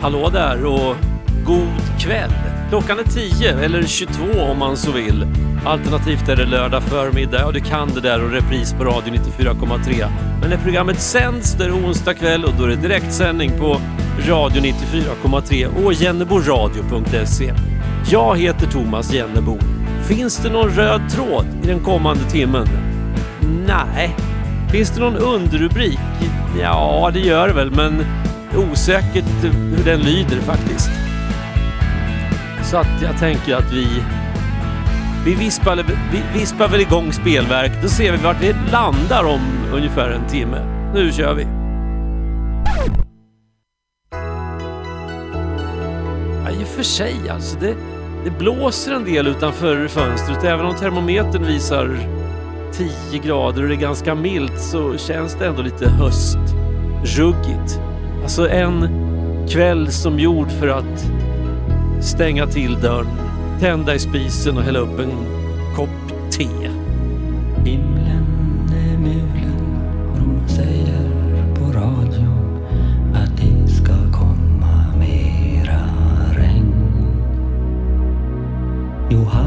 Hallå där och god kväll. Klockan är 10 eller 22 om man så vill. Alternativt är det lördag förmiddag, ja du kan det där och repris på Radio 94,3. Men när programmet sänds då är det onsdag kväll och då är det direktsändning på Radio 94,3 och jenneboradio.se. Jag heter Thomas Jennebo. Finns det någon röd tråd i den kommande timmen? Nej. Finns det någon underrubrik? Ja, det gör det väl, men osäkert hur den lyder faktiskt. Så att jag tänker att vi vi vispar, vi vispar väl igång spelverk. Då ser vi vart vi landar om ungefär en timme. Nu kör vi! För sig alltså. Det, det blåser en del utanför fönstret. Även om termometern visar 10 grader och det är ganska milt så känns det ändå lite höstruggigt. Alltså en kväll som gjord för att stänga till dörren, tända i spisen och hälla upp en kopp te. In 流汗。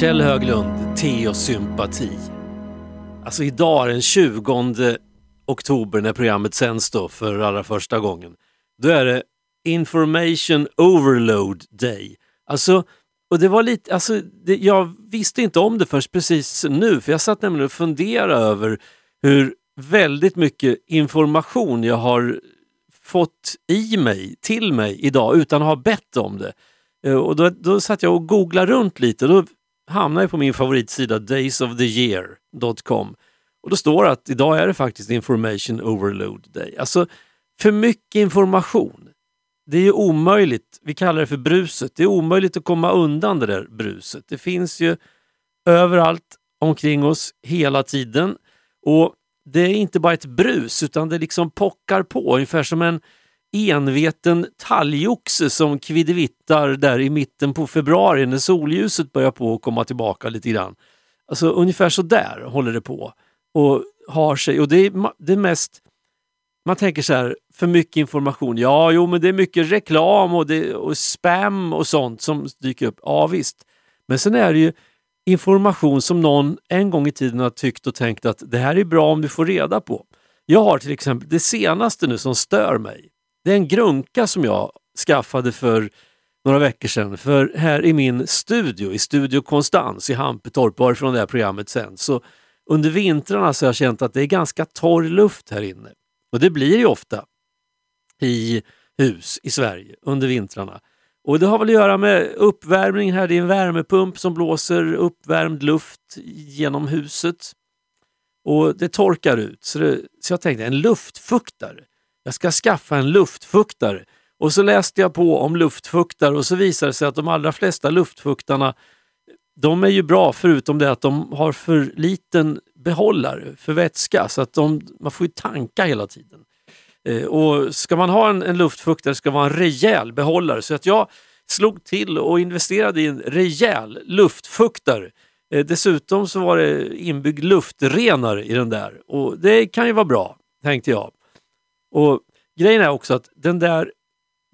Kjell Höglund, te och sympati. Alltså idag den 20 oktober när programmet sänds då för allra första gången. Då är det Information Overload Day. Alltså, och det var lite, alltså, det, jag visste inte om det först precis nu för jag satt nämligen och funderade över hur väldigt mycket information jag har fått i mig, till mig idag utan att ha bett om det. Eh, och då, då satt jag och googlade runt lite och då hamnar jag på min favoritsida daysoftheyear.com och då står det att idag är det faktiskt information overload day. Alltså för mycket information. Det är omöjligt, vi kallar det för bruset, det är omöjligt att komma undan det där bruset. Det finns ju överallt omkring oss hela tiden och det är inte bara ett brus utan det liksom pockar på ungefär som en enveten talgoxe som kviddevittar där i mitten på februari när solljuset börjar på att komma tillbaka lite grann. Alltså ungefär så där håller det på och har sig. Och det är, det är mest, man tänker så här, för mycket information. Ja, jo, men det är mycket reklam och, det, och spam och sånt som dyker upp. Ja, visst. Men sen är det ju information som någon en gång i tiden har tyckt och tänkt att det här är bra om du får reda på. Jag har till exempel det senaste nu som stör mig. Det är en grunka som jag skaffade för några veckor sedan. För här i min studio, i Studio Konstans i Hampetorp, varifrån det här programmet sänds, så under vintrarna så har jag känt att det är ganska torr luft här inne. Och det blir ju ofta i hus i Sverige under vintrarna. Och det har väl att göra med uppvärmning här. Det är en värmepump som blåser uppvärmd luft genom huset. Och det torkar ut. Så, det, så jag tänkte en luftfuktare. Jag ska skaffa en luftfuktare. Och så läste jag på om luftfuktare och så visade det sig att de allra flesta luftfuktarna de är ju bra förutom det att de har för liten behållare för vätska så att de, man får ju tanka hela tiden. Eh, och Ska man ha en, en luftfuktare ska det vara en rejäl behållare så att jag slog till och investerade i en rejäl luftfuktare. Eh, dessutom så var det inbyggd luftrenare i den där och det kan ju vara bra, tänkte jag. Och Grejen är också att den där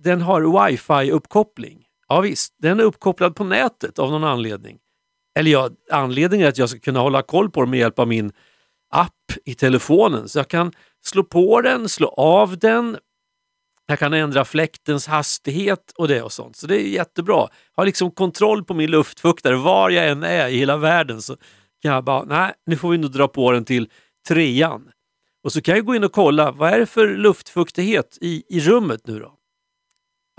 den har wifi-uppkoppling. Ja visst, den är uppkopplad på nätet av någon anledning. Eller ja, anledningen är att jag ska kunna hålla koll på den med hjälp av min app i telefonen. Så jag kan slå på den, slå av den, jag kan ändra fläktens hastighet och det och sånt. Så det är jättebra. Jag har liksom kontroll på min luftfuktare var jag än är i hela världen. Så kan jag bara, nej, nu får vi nog dra på den till trean. Och så kan jag gå in och kolla, vad är det för luftfuktighet i, i rummet nu då?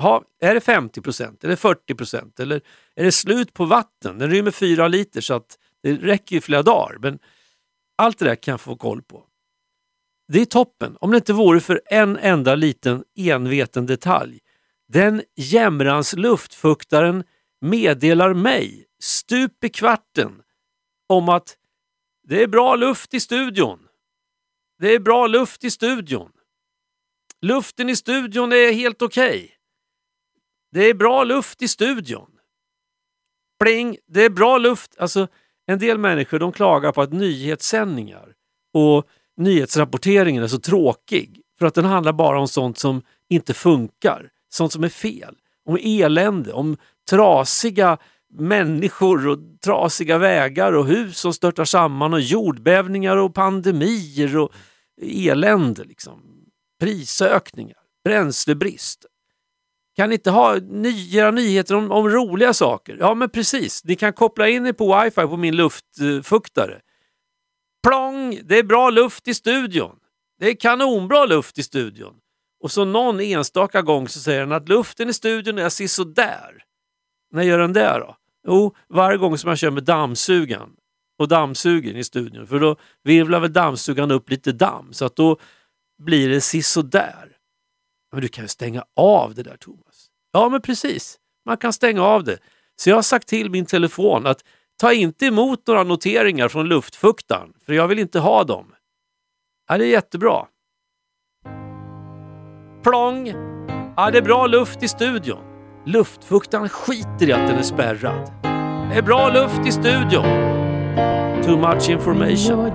Ha, är det 50% eller 40% eller är det slut på vatten? Den rymmer 4 liter så att det räcker i flera dagar. Men allt det där kan jag få koll på. Det är toppen, om det inte vore för en enda liten enveten detalj. Den jämrans luftfuktaren meddelar mig stup i kvarten om att det är bra luft i studion. Det är bra luft i studion. Luften i studion är helt okej. Okay. Det är bra luft i studion. Pling! Det är bra luft. Alltså, en del människor de klagar på att nyhetssändningar och nyhetsrapporteringen är så tråkig för att den handlar bara om sånt som inte funkar, sånt som är fel, om elände, om trasiga människor och trasiga vägar och hus som störtar samman och jordbävningar och pandemier och elände. Liksom. Prisökningar, bränslebrist. Kan ni inte ha nya nyheter om, om, roliga saker? Ja men precis, ni kan koppla in er på wifi på min luftfuktare. Plong! Det är bra luft i studion. Det är kanonbra luft i studion. Och så någon enstaka gång så säger den att luften i studion är sådär. När gör den det då? Jo, varje gång som jag kör med dammsugan och dammsuger i studion. För då virvlar väl dammsugaren upp lite damm så att då blir det sisådär. Men du kan ju stänga av det där Thomas. Ja men precis, man kan stänga av det. Så jag har sagt till min telefon att ta inte emot några noteringar från luftfuktaren för jag vill inte ha dem. Ja, det är jättebra. Plong! Ja, det är bra luft i studion. Luftfuktaren skiter i att den är spärrad. Det är bra luft i studion. Too much information.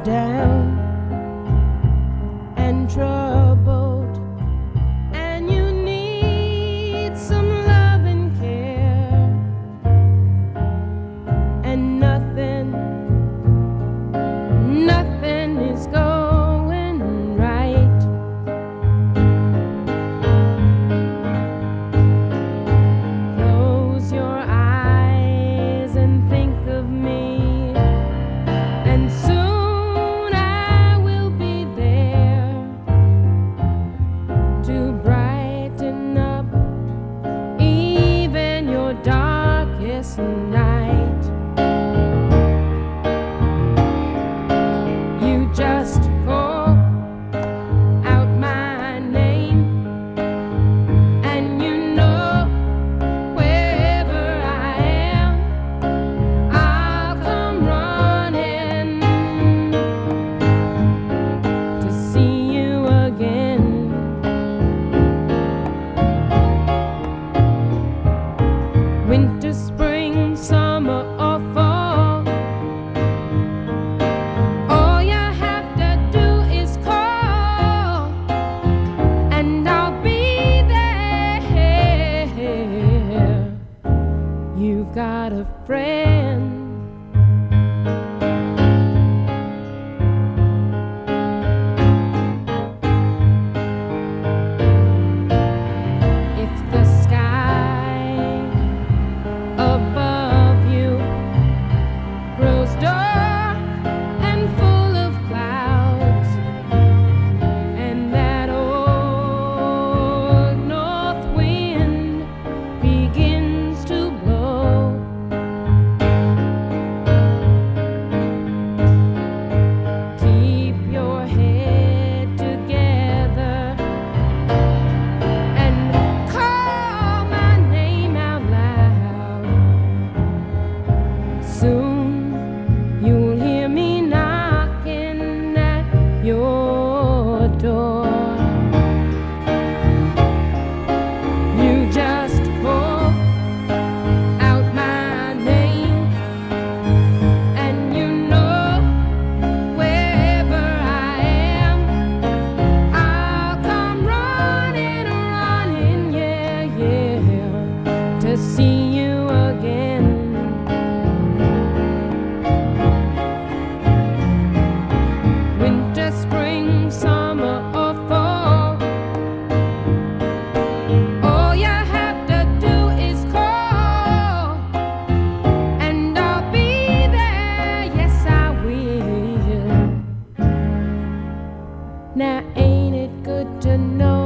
ain't it good to know?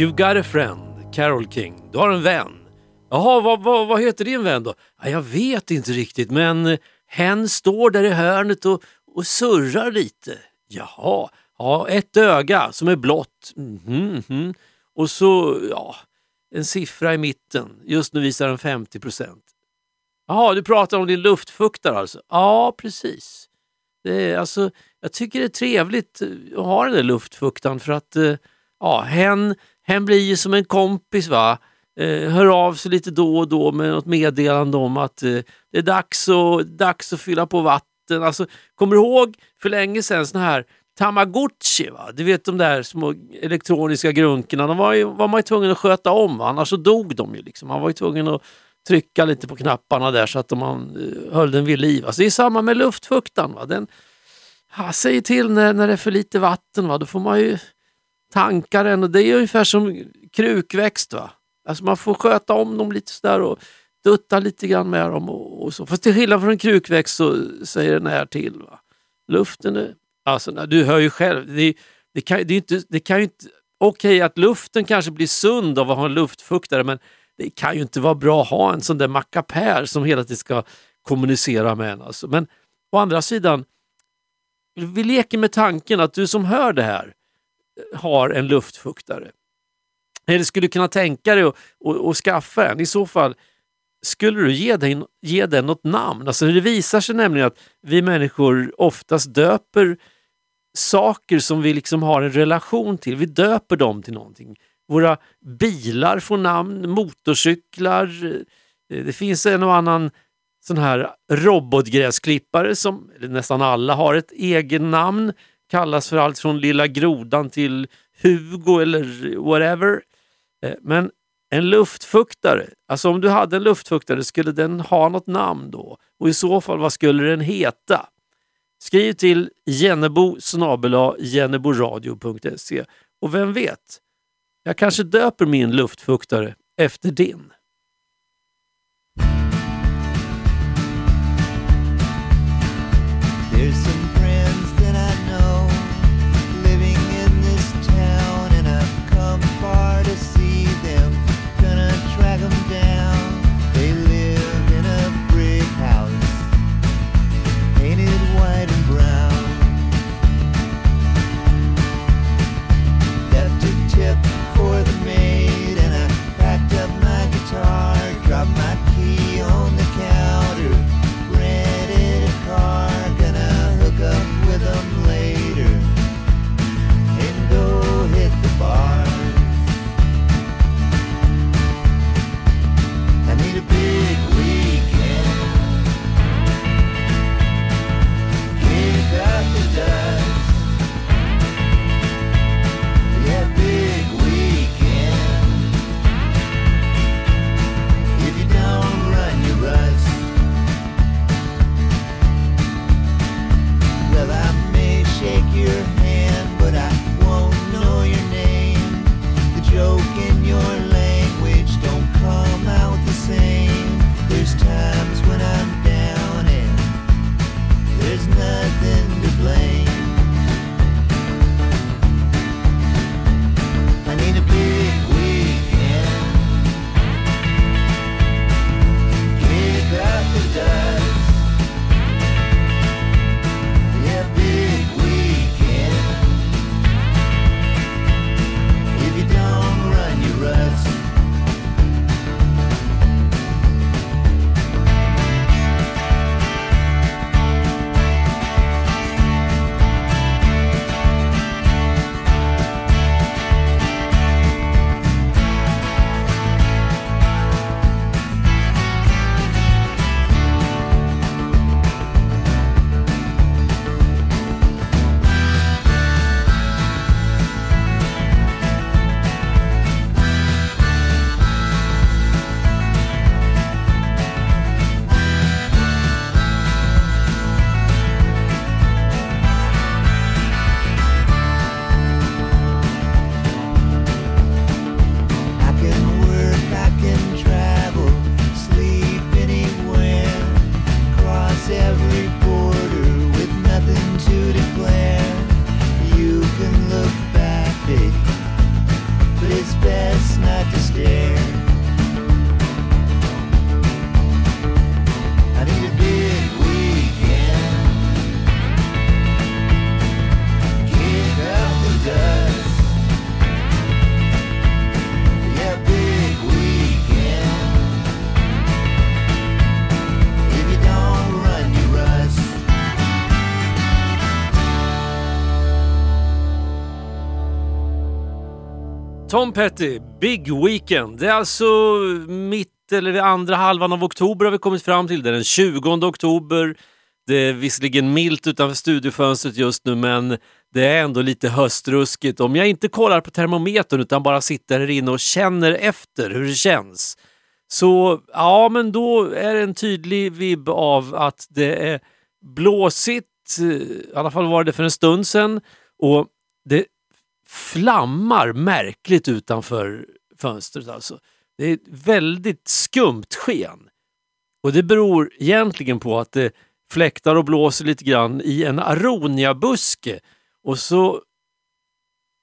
You got a friend, Carol King. Du har en vän. Jaha, vad, vad, vad heter din vän då? Ja, jag vet inte riktigt, men hen står där i hörnet och, och surrar lite. Jaha, ja, ett öga som är blått. Mm -hmm. Och så, ja, en siffra i mitten. Just nu visar den 50 procent. Jaha, du pratar om din luftfuktare alltså? Ja, precis. Det är, alltså, jag tycker det är trevligt eh, att ha den där luftfuktaren för att eh, ja, hen, hen blir ju som en kompis. va eh, hör av sig lite då och då med något meddelande om att eh, det är dags, och, dags att fylla på vatten. Alltså, kommer du ihåg för länge sedan sådana här Tamagotchi, va? du vet de där små elektroniska grunkorna, de var, ju, var man ju tvungen att sköta om, va? annars så dog de ju. Liksom. Man var ju tvungen att trycka lite på knapparna där så att man eh, höll den vid liv. Alltså, det är samma med luftfuktan. Va? Den, ah, ha, säger till när, när det är för lite vatten, va? då får man ju tankar den. Och det är ungefär som krukväxt. Va? Alltså man får sköta om dem lite sådär och dutta lite grann med dem. Och, och så. Fast till skillnad från en krukväxt så säger den här till. Va? Luften är... Alltså, du hör ju själv. Det, det, kan, det, inte, det kan ju inte... Okej okay, att luften kanske blir sund av att ha en luftfuktare men det kan ju inte vara bra att ha en sån där mackapär som hela tiden ska kommunicera med en. Alltså. Men å andra sidan, vi leker med tanken att du som hör det här har en luftfuktare. Eller skulle kunna tänka dig att, skaffa en. I så fall skulle du ge den, ge den något namn. Alltså det visar sig nämligen att vi människor oftast döper saker som vi liksom har en relation till. Vi döper dem till någonting. Våra bilar får namn, motorcyklar. Eh, det finns en och annan sån här robotgräsklippare som nästan alla har ett egen namn. Kallas för allt från Lilla Grodan till Hugo eller whatever. Eh, men en luftfuktare, alltså om du hade en luftfuktare, skulle den ha något namn då? Och i så fall, vad skulle den heta? Skriv till jennebo jenneboradio.se och vem vet, jag kanske döper min luftfuktare efter din. Tom Petty, Big Weekend. Det är alltså mitt eller andra halvan av oktober har vi kommit fram till. Det är den 20 oktober. Det är visserligen milt utanför studiofönstret just nu men det är ändå lite höstruskigt. Om jag inte kollar på termometern utan bara sitter här inne och känner efter hur det känns så ja, men då är det en tydlig vibb av att det är blåsigt, i alla fall var det för en stund sedan och det flammar märkligt utanför fönstret. Alltså. Det är ett väldigt skumt sken. Och det beror egentligen på att det fläktar och blåser lite grann i en aroniabuske och så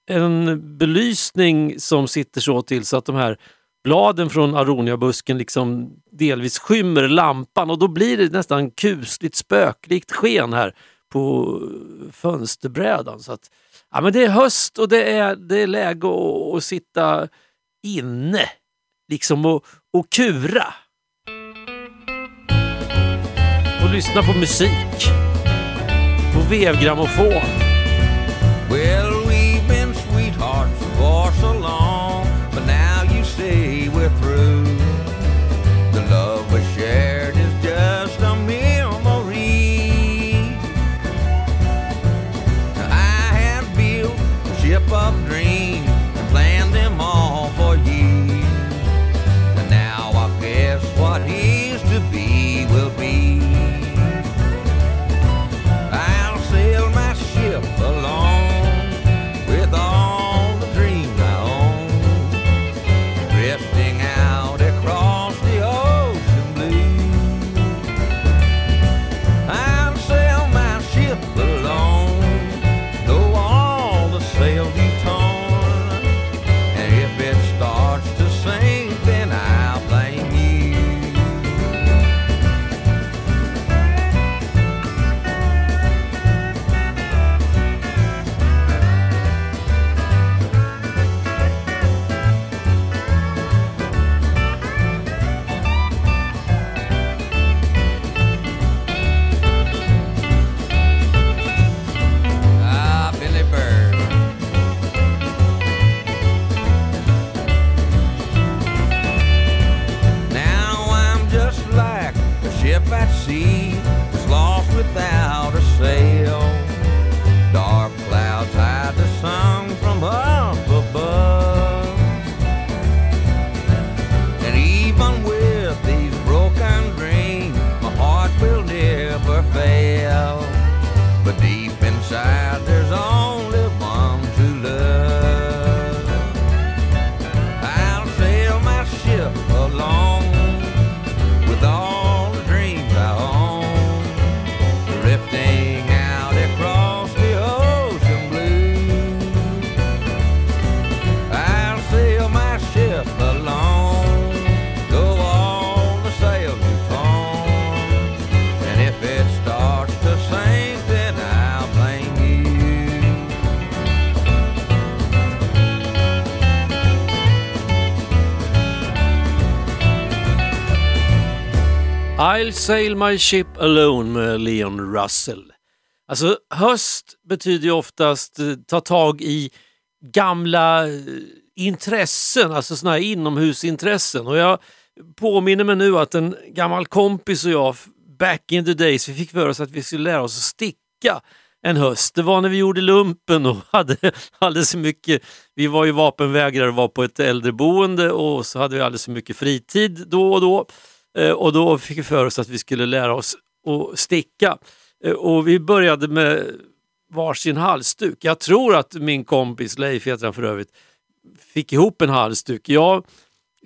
en belysning som sitter så till så att de här bladen från aroniabusken liksom delvis skymmer lampan och då blir det nästan kusligt spöklikt sken här på fönsterbrädan. Så att, ja, men det är höst och det är, det är läge att, att sitta inne liksom och, och kura. Och lyssna på musik. På vevgrammofon. I'll sail my ship alone med Leon Russell. Alltså höst betyder ju oftast eh, ta tag i gamla eh, intressen, alltså sådana här inomhusintressen. Och jag påminner mig nu att en gammal kompis och jag, back in the days, vi fick för oss att vi skulle lära oss att sticka en höst. Det var när vi gjorde lumpen och hade alldeles för mycket, vi var ju vapenvägrare och var på ett äldreboende och så hade vi alldeles för mycket fritid då och då. Eh, och då fick vi för oss att vi skulle lära oss att sticka. Eh, och vi började med varsin halsduk. Jag tror att min kompis, Leif heter han för övrigt, fick ihop en halsduk. Jag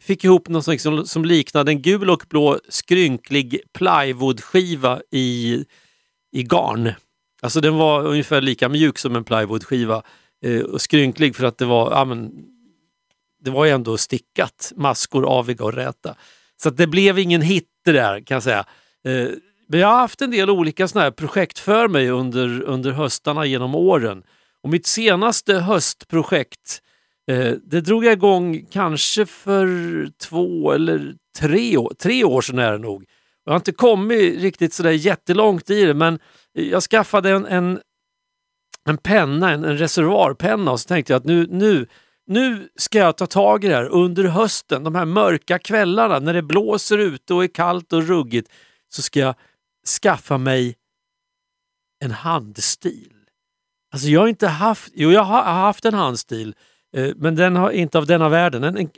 fick ihop något som, som, som liknade en gul och blå skrynklig plywoodskiva i, i garn. Alltså den var ungefär lika mjuk som en plywoodskiva eh, och skrynklig för att det var, ja, men, det var ju ändå stickat, maskor aviga och räta. Så att det blev ingen hit det där kan jag säga. Eh, men jag har haft en del olika såna här projekt för mig under, under höstarna genom åren. Och mitt senaste höstprojekt eh, det drog jag igång kanske för två eller tre år, tre år sedan är det nog. Jag har inte kommit riktigt sådär jättelångt i det men jag skaffade en, en, en penna, en, en reservoarpenna och så tänkte jag att nu, nu, nu ska jag ta tag i det här under hösten, de här mörka kvällarna när det blåser ute och är kallt och ruggigt så ska jag skaffa mig en handstil. Alltså jag har inte haft, jo jag har haft en handstil eh, men den har inte av denna världen. En, en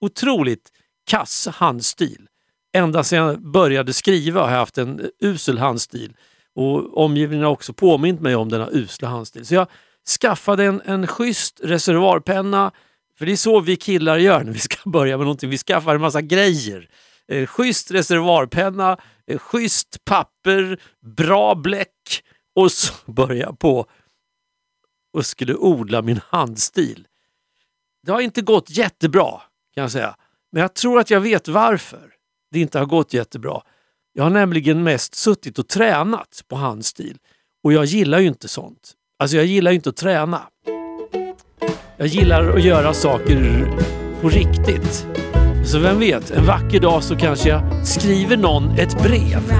otroligt kass handstil. Ända sedan jag började skriva har jag haft en usel handstil och omgivningen har också påmint mig om denna usla handstil. Så jag skaffade en, en schysst reservoarpenna, för det är så vi killar gör när vi ska börja med någonting. Vi skaffar en massa grejer. Eh, schysst reservoarpenna, eh, schysst papper, bra bläck och så börjar jag på och skulle odla min handstil. Det har inte gått jättebra kan jag säga. Men jag tror att jag vet varför det inte har gått jättebra. Jag har nämligen mest suttit och tränat på handstil och jag gillar ju inte sånt. Alltså jag gillar ju inte att träna. Jag gillar att göra saker på riktigt. Så vem vet, en vacker dag så kanske jag skriver någon ett brev.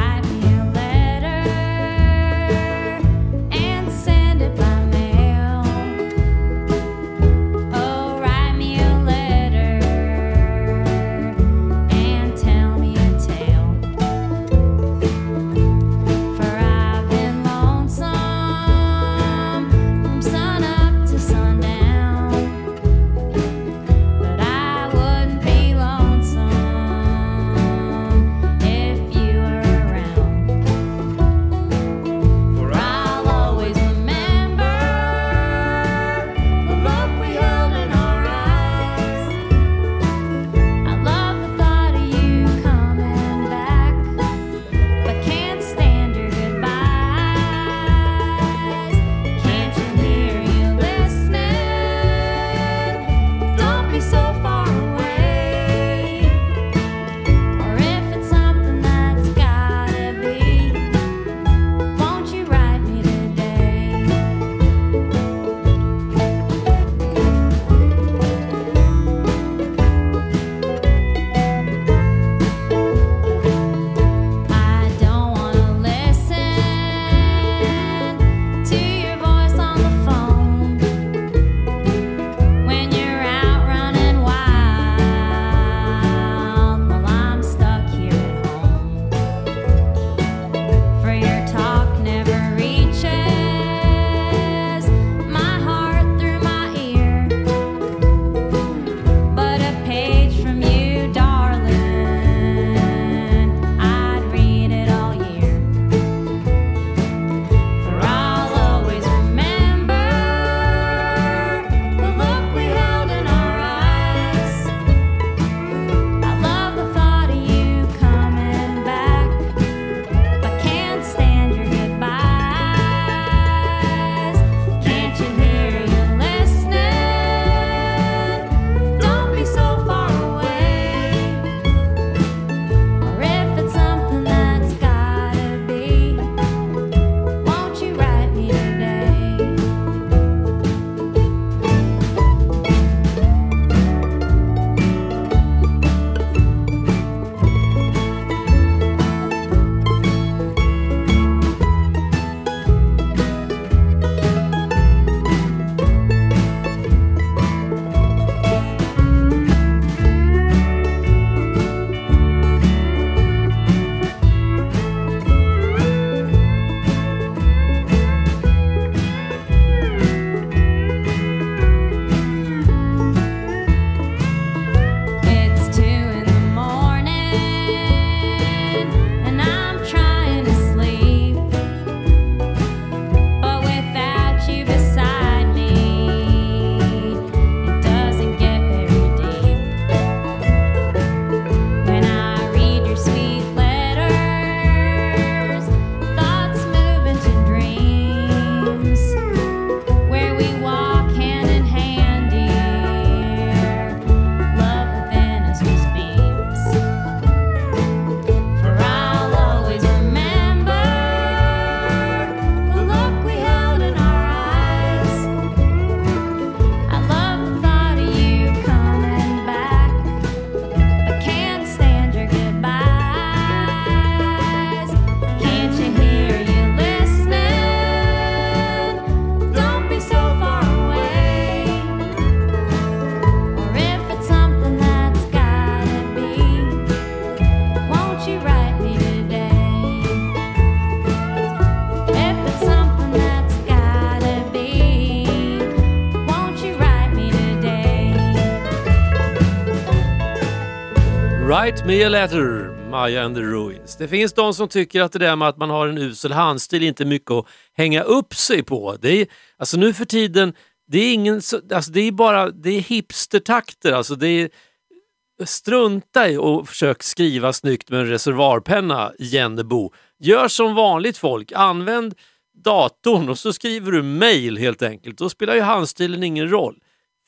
Mia letter, Maya and the Ruins. Det finns de som tycker att det där med att man har en usel handstil inte är mycket att hänga upp sig på. Det är, alltså nu för tiden, det är ingen, alltså det är bara det är hipstertakter. Alltså det är, strunta i och försök skriva snyggt med en reservoarpenna, Jennebo. Gör som vanligt folk, använd datorn och så skriver du mail helt enkelt. Då spelar ju handstilen ingen roll.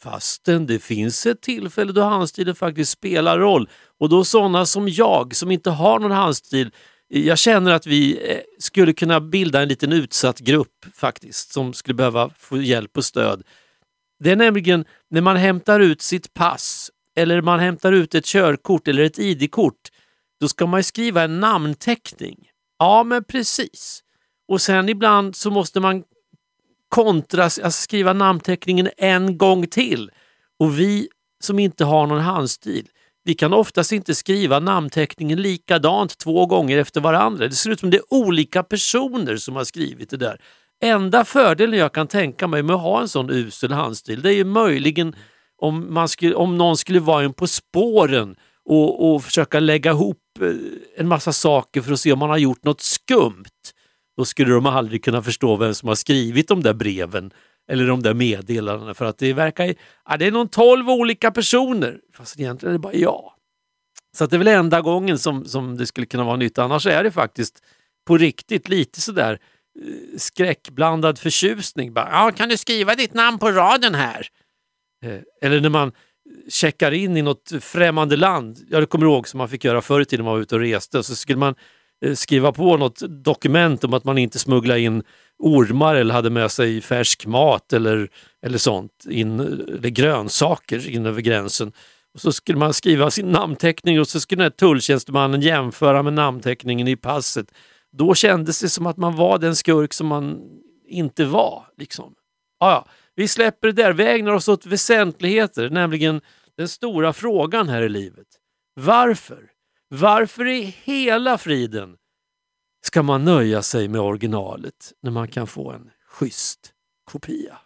Fastän det finns ett tillfälle då handstilen faktiskt spelar roll. Och då sådana som jag som inte har någon handstil, eh, jag känner att vi eh, skulle kunna bilda en liten utsatt grupp faktiskt som skulle behöva få hjälp och stöd. Det är nämligen när man hämtar ut sitt pass eller man hämtar ut ett körkort eller ett ID-kort. Då ska man ju skriva en namnteckning. Ja, men precis. Och sen ibland så måste man kontra, alltså skriva namnteckningen en gång till. Och vi som inte har någon handstil, vi kan oftast inte skriva namnteckningen likadant två gånger efter varandra. Det ser ut som det är olika personer som har skrivit det där. Enda fördelen jag kan tänka mig med att ha en sån usel handstil, det är ju möjligen om, man skulle, om någon skulle vara en På spåren och, och försöka lägga ihop eh, en massa saker för att se om man har gjort något skumt. Då skulle de aldrig kunna förstå vem som har skrivit de där breven eller de där meddelandena för att det verkar ju, ja, det är någon tolv olika personer. Fast egentligen är det bara jag. Så att det är väl enda gången som, som det skulle kunna vara nytt. Annars är det faktiskt på riktigt lite sådär eh, skräckblandad förtjusning. Bara, ja, kan du skriva ditt namn på raden här? Eh, eller när man checkar in i något främmande land. Jag kommer ihåg som man fick göra förr i tiden när man var ute och reste. Så skulle man Eh, skriva på något dokument om att man inte smugglar in ormar eller hade med sig färsk mat eller, eller sånt, in, eller grönsaker in över gränsen. Och så skulle man skriva sin namnteckning och så skulle den här tulltjänstemannen jämföra med namnteckningen i passet. Då kändes det som att man var den skurk som man inte var. Liksom. Ah, ja. Vi släpper det där, vi ägnar oss åt väsentligheter, nämligen den stora frågan här i livet. Varför? Varför i hela friden ska man nöja sig med originalet när man kan få en schysst kopia?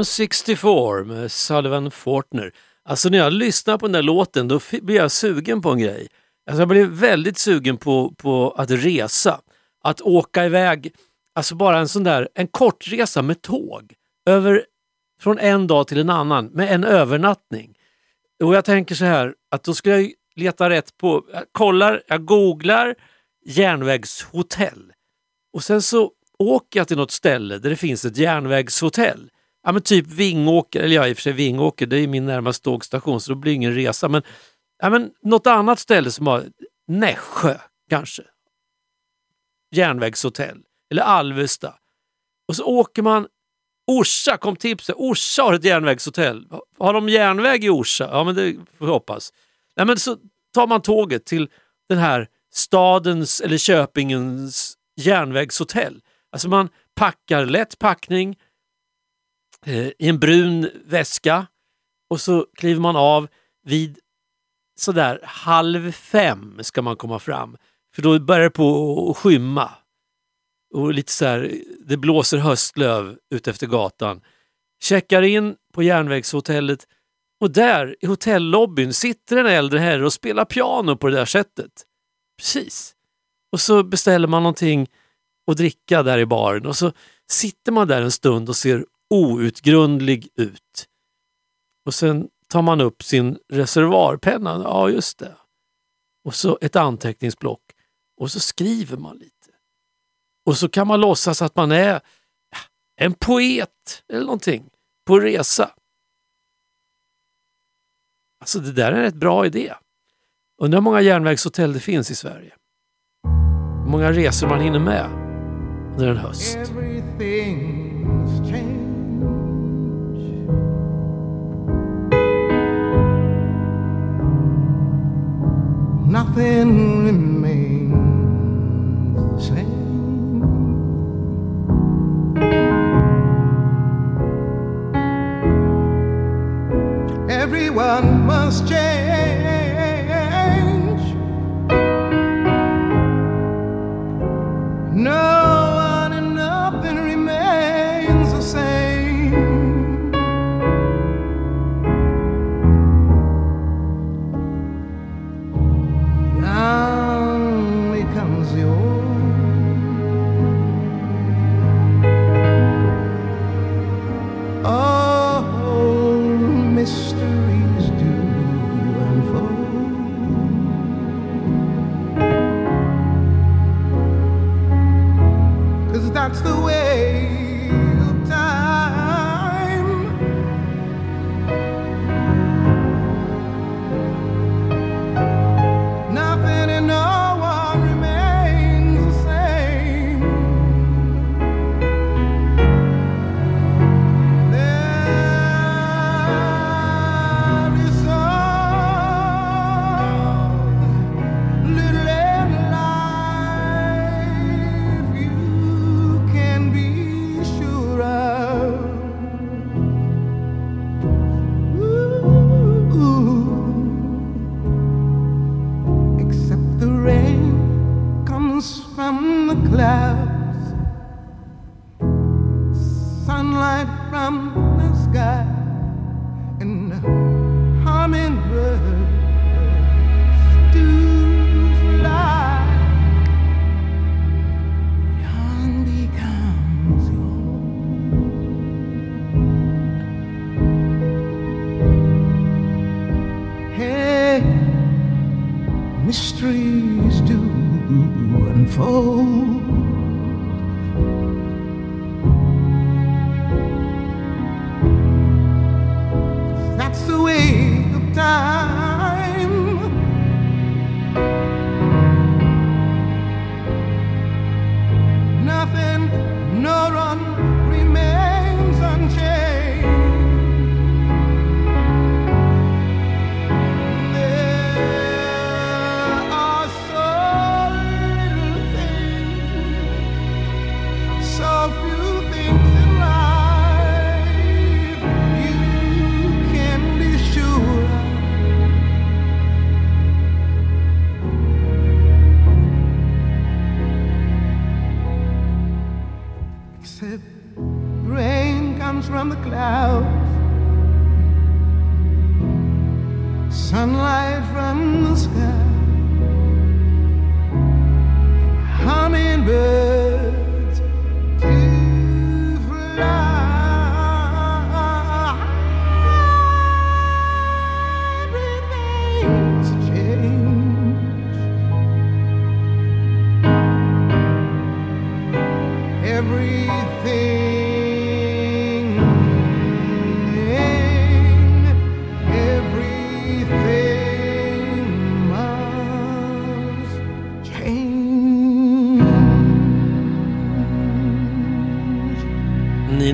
I'm 64 med Sullivan Fortner. Alltså när jag lyssnar på den där låten då blir jag sugen på en grej. Alltså jag blir väldigt sugen på, på att resa. Att åka iväg, alltså bara en sån där, en kortresa med tåg. Över, från en dag till en annan med en övernattning. Och jag tänker så här att då skulle jag leta rätt på, jag kollar, jag googlar järnvägshotell. Och sen så åker jag till något ställe där det finns ett järnvägshotell. Ja men typ Vingåker, eller ja i och för sig Vingåker, det är min närmaste tågstation så då blir det ingen resa. Men, ja, men något annat ställe som har Nässjö kanske. Järnvägshotell. Eller Alvesta. Och så åker man Orsa kom tipset. Orsa har ett järnvägshotell. Har de järnväg i Orsa? Ja, men det får vi hoppas. Nej, men så tar man tåget till den här stadens eller Köpingens järnvägshotell. Alltså man packar lätt packning Eh, i en brun väska och så kliver man av vid sådär halv fem ska man komma fram. För då börjar det på att skymma. Och lite så här, det blåser höstlöv ut efter gatan. Checkar in på järnvägshotellet och där i hotellobbyn sitter en äldre herre och spelar piano på det där sättet. Precis. Och så beställer man någonting att dricka där i baren och så sitter man där en stund och ser outgrundlig ut. Och sen tar man upp sin reservoarpenna, ja just det. Och så ett anteckningsblock och så skriver man lite. Och så kan man låtsas att man är en poet eller någonting på resa. Alltså det där är en rätt bra idé. Undrar hur många järnvägshotell det finns i Sverige. Hur många resor man hinner med under en höst. Everything. Nothing remains the same. Everyone must change. That's the way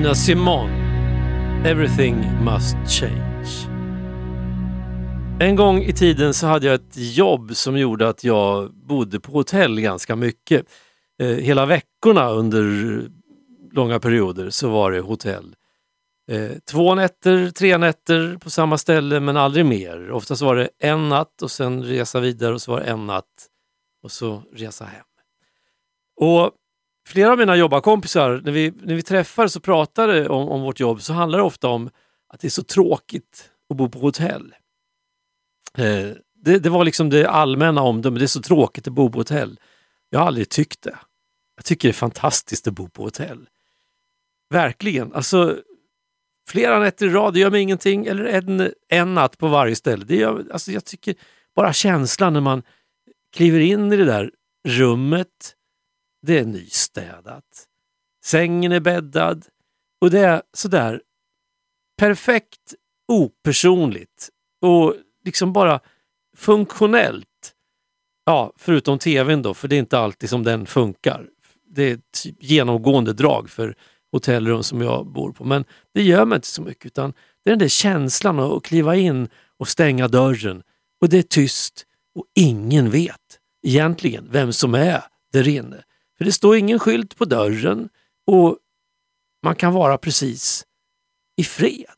Nina Simone, Everything must change. En gång i tiden så hade jag ett jobb som gjorde att jag bodde på hotell ganska mycket. Eh, hela veckorna under långa perioder så var det hotell. Eh, två nätter, tre nätter på samma ställe men aldrig mer. Oftast var det en natt och sen resa vidare och så var det en natt och så resa hem. Och flera av mina jobbarkompisar, när vi, när vi träffades och pratade om, om vårt jobb så handlar det ofta om att det är så tråkigt att bo på hotell. Eh, det, det var liksom det allmänna omdömet, det är så tråkigt att bo på hotell. Jag har aldrig tyckt det. Jag tycker det är fantastiskt att bo på hotell. Verkligen. Alltså, flera nätter i rad, det gör mig ingenting. Eller en, en natt på varje ställe. Det gör, alltså, jag tycker bara känslan när man kliver in i det där rummet. Det är nystädat. Sängen är bäddad. Och det är sådär perfekt opersonligt. Och liksom bara funktionellt. Ja, förutom tvn då, för det är inte alltid som den funkar. Det är ett genomgående drag för hotellrum som jag bor på. Men det gör mig inte så mycket utan det är den där känslan att kliva in och stänga dörren och det är tyst och ingen vet egentligen vem som är där inne. För det står ingen skylt på dörren och man kan vara precis i fred.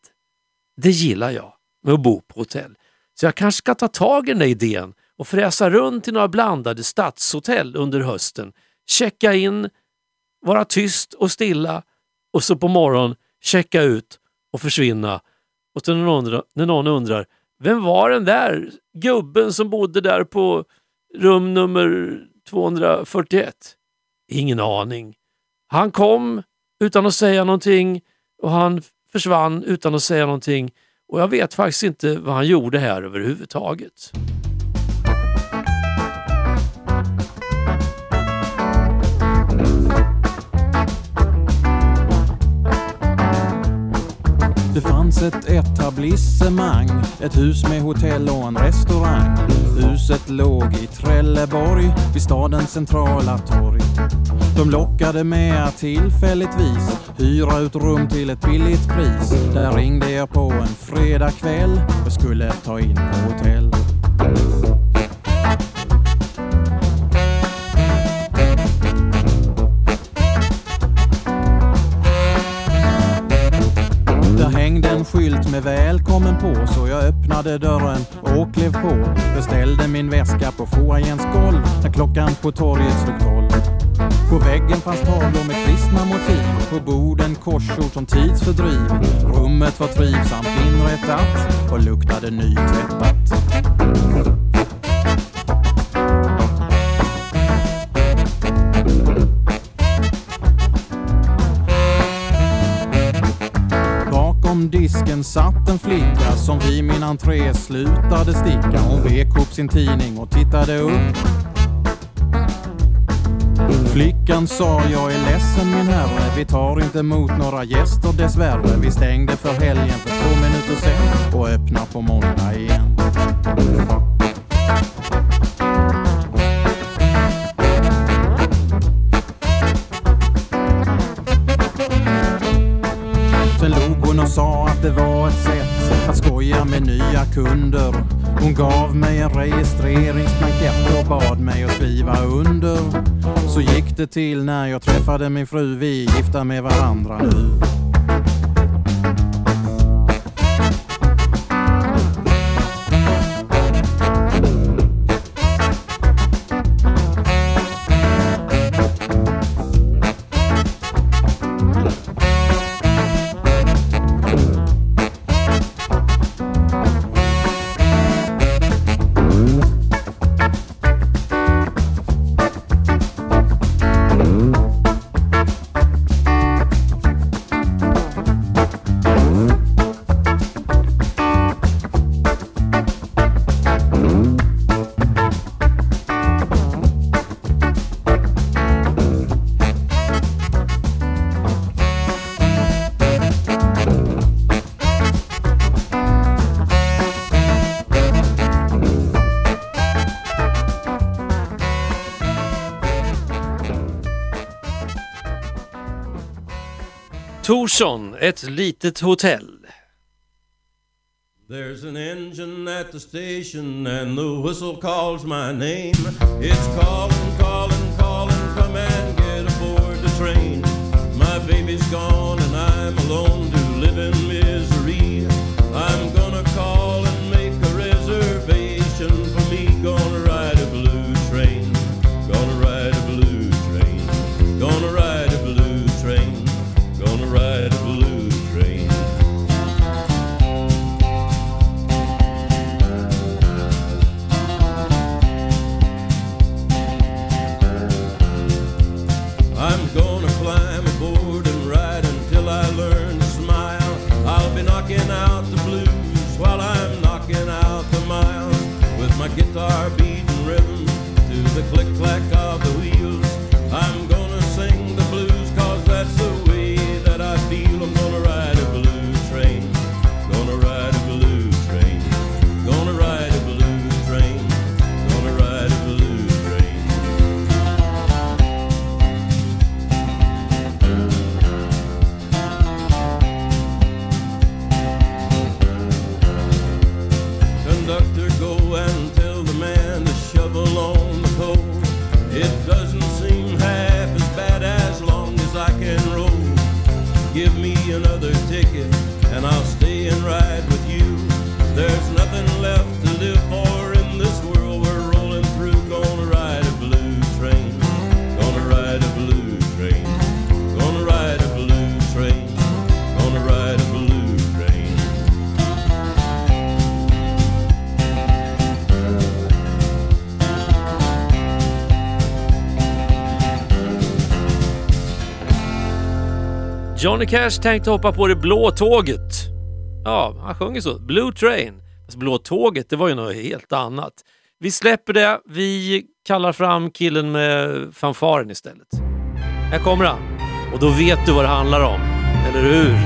Det gillar jag med att bo på hotell. Så jag kanske ska ta tag i den där idén och fräsa runt i några blandade stadshotell under hösten. Checka in, vara tyst och stilla och så på morgonen checka ut och försvinna. Och så när någon, undrar, när någon undrar, vem var den där gubben som bodde där på rum nummer 241? Ingen aning. Han kom utan att säga någonting och han försvann utan att säga någonting och jag vet faktiskt inte vad han gjorde här överhuvudtaget. Det fanns ett etablissemang, ett hus med hotell och en restaurang. Huset låg i Trelleborg, vid stadens centrala torg. De lockade med att tillfälligtvis hyra ut rum till ett billigt pris. Där ringde jag på en fredagkväll, jag och skulle ta in på hotell. En skylt med välkommen på så jag öppnade dörren och klev på. Beställde min väska på foajens golv när klockan på torget slog tolv. På väggen fanns tavlor med kristna motiv På borden korsord som tidsfördriv Rummet var trivsamt inrättat och luktade nytvättat. Sen satt en flicka som vid min entré slutade sticka. Hon vek upp sin tidning och tittade upp. Flickan sa jag är ledsen min herre, vi tar inte emot några gäster dessvärre. Vi stängde för helgen för två minuter sen och öppnar på måndag igen. Sen log hon och sa det var ett sätt att skoja med nya kunder. Hon gav mig en registreringsblankett och bad mig att skriva under. Så gick det till när jag träffade min fru, vi är gifta med varandra nu. Thorsson, Ett litet hotell. There's an engine at the station and the whistle calls my name. It's calling, calling, calling, come and get aboard the train. My baby's gone and I'm alone to live in Johnny Cash tänkte hoppa på det blå tåget. Ja, han sjunger så. Blue Train. Fast blå tåget, det var ju något helt annat. Vi släpper det. Vi kallar fram killen med fanfaren istället. Här kommer han. Och då vet du vad det handlar om. Eller hur?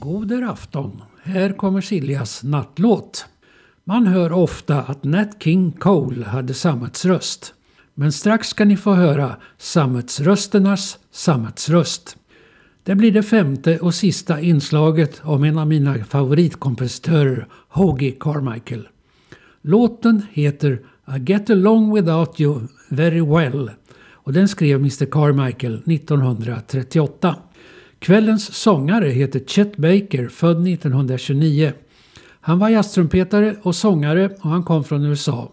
Goder afton. Här kommer Siljas nattlåt. Man hör ofta att Nat King Cole hade sammetsröst. Men strax ska ni få höra sammetsrösternas sammetsröst. Det blir det femte och sista inslaget om en av mina favoritkompositörer, Hoagie Carmichael. Låten heter I get along without you very well och den skrev Mr Carmichael 1938. Kvällens sångare heter Chet Baker, född 1929. Han var jazztrumpetare och sångare och han kom från USA.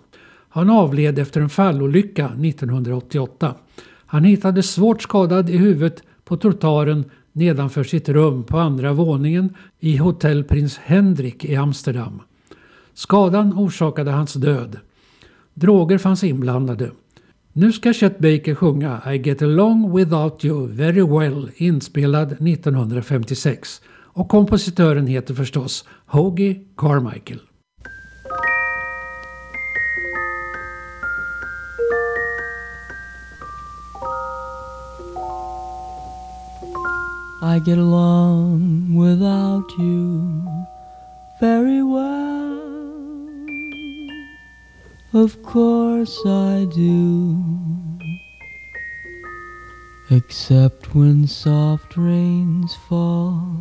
Han avled efter en fallolycka 1988. Han hittades svårt skadad i huvudet på trottoaren nedanför sitt rum på andra våningen i Hotell Prins Hendrik i Amsterdam. Skadan orsakade hans död. Droger fanns inblandade. Nu ska Chet Baker sjunga I get along without you very well inspelad 1956. Och kompositören heter förstås Hoagie Carmichael. I get along without you very well. Of course I do. Except when soft rains fall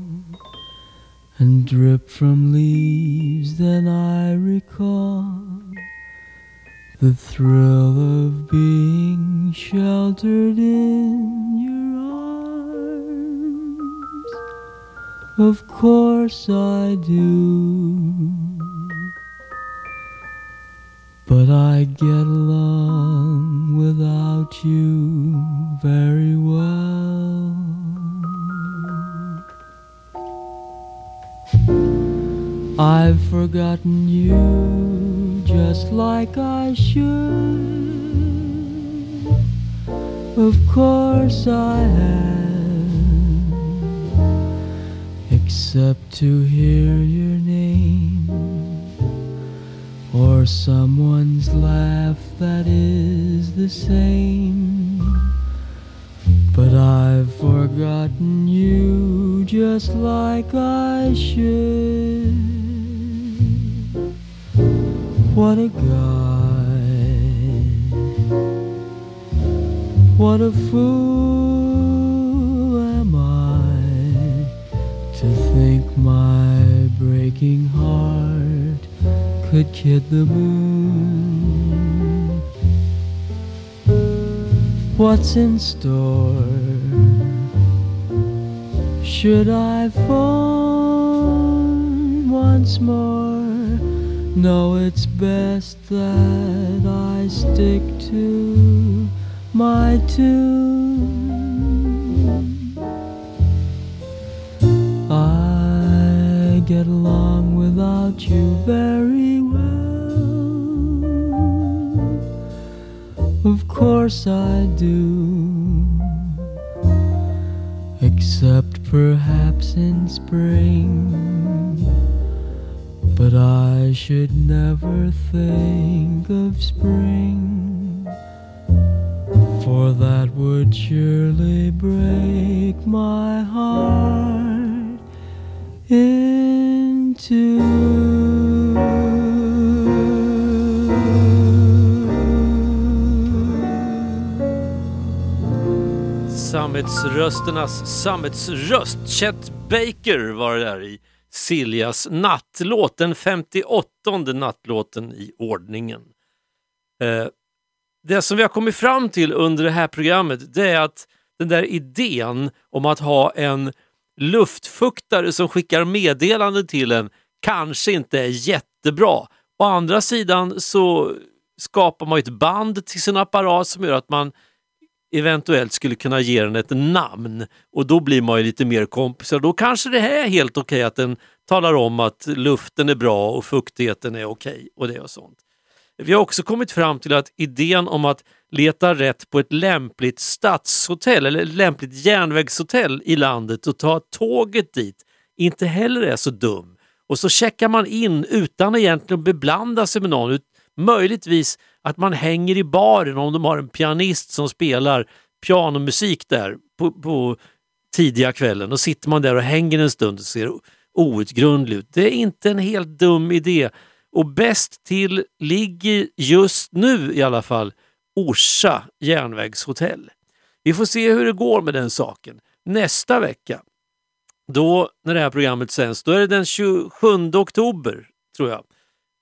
and drip from leaves, then I recall the thrill of being sheltered in your arms. Of course I do. But I get along without you very well. I've forgotten you just like I should. Of course I have, except to hear your name or someone's laugh that is the same. But I've forgotten you just like I should. What a guy. What a fool am I to think my breaking heart could kid the moon. What's in store? Should I fall once more? No, it's best that I stick to my tune. I get along without you very course I do. Except perhaps in spring. But I should never think of spring, for that would surely break my heart in Sammetsrösternas sammetsröst. Chet Baker var det där i Siljas nattlåt, den 58 nattlåten i ordningen. Eh, det som vi har kommit fram till under det här programmet det är att den där idén om att ha en luftfuktare som skickar meddelanden till en kanske inte är jättebra. Å andra sidan så skapar man ett band till sin apparat som gör att man eventuellt skulle kunna ge den ett namn och då blir man ju lite mer kompisar. Då kanske det här är helt okej att den talar om att luften är bra och fuktigheten är okej och det och sånt. Vi har också kommit fram till att idén om att leta rätt på ett lämpligt stadshotell eller lämpligt järnvägshotell i landet och ta tåget dit inte heller är så dum. Och så checkar man in utan egentligen att beblanda sig med någon. Möjligtvis att man hänger i baren om de har en pianist som spelar pianomusik där på, på tidiga kvällen. Då sitter man där och hänger en stund och ser outgrundlig ut. Det är inte en helt dum idé. Och bäst till ligger just nu i alla fall Orsa järnvägshotell. Vi får se hur det går med den saken. Nästa vecka, då när det här programmet sänds, då är det den 27 oktober tror jag.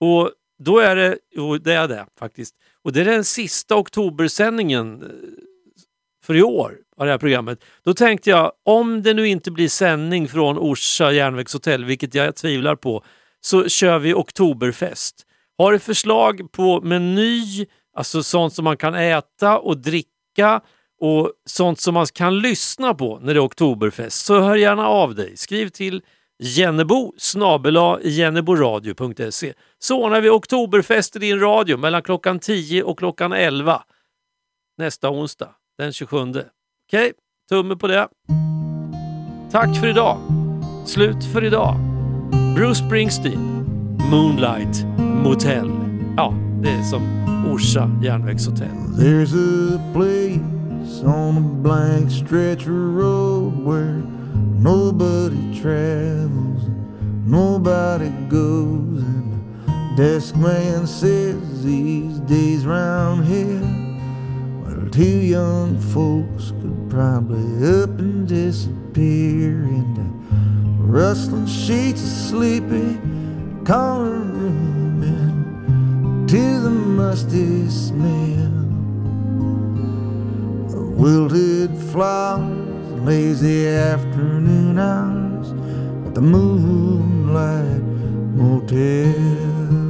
Och då är det, jo det är det faktiskt, och det är den sista oktobersändningen eh, för i år av det här programmet. Då tänkte jag, om det nu inte blir sändning från Orsa järnvägshotell, vilket jag tvivlar på, så kör vi oktoberfest. Har du förslag på meny, alltså sånt som man kan äta och dricka och sånt som man kan lyssna på när det är oktoberfest, så hör gärna av dig. Skriv till jennebo snabela jenneboradio.se så ordnar vi oktoberfest i din radio mellan klockan 10 och klockan 11 nästa onsdag den 27. Okej, tumme på det. Tack för idag. Slut för idag. Bruce Springsteen, Moonlight Motel. Ja, det är som Orsa järnvägshotell. There's a place on a blank stretch of road where nobody travels, nobody goes. And the desk man says these days round here, well, two young folks could probably up and disappear into rustling sheets of sleepy corner room to the musty smell of wilted flowers, lazy afternoon hours at the Moonlight Motel.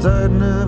tiredness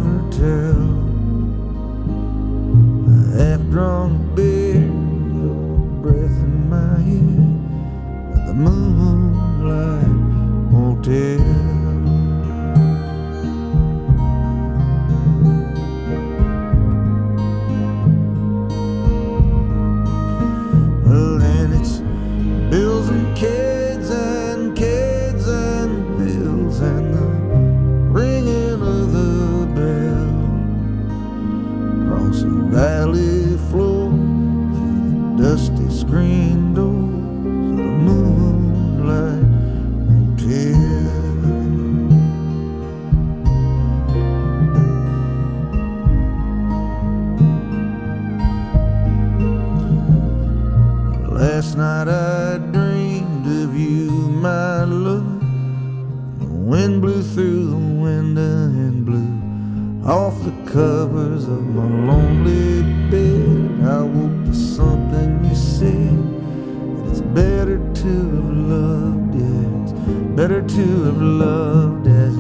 to have loved as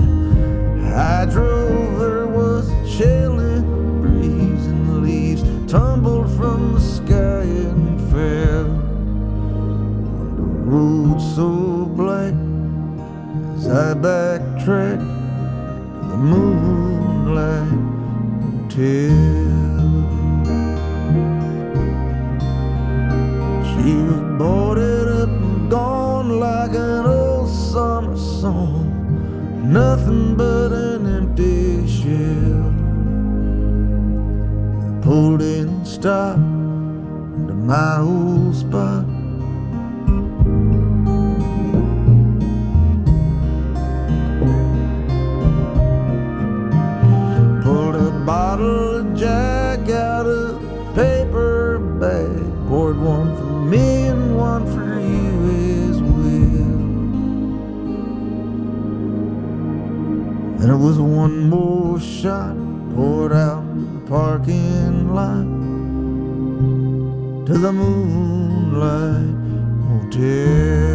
I drove. There was a chilly breeze, and the leaves tumbled from the sky and fell on the road so black. As I backtracked, the moonlight tears. stop and my old the moonlight oh hotel.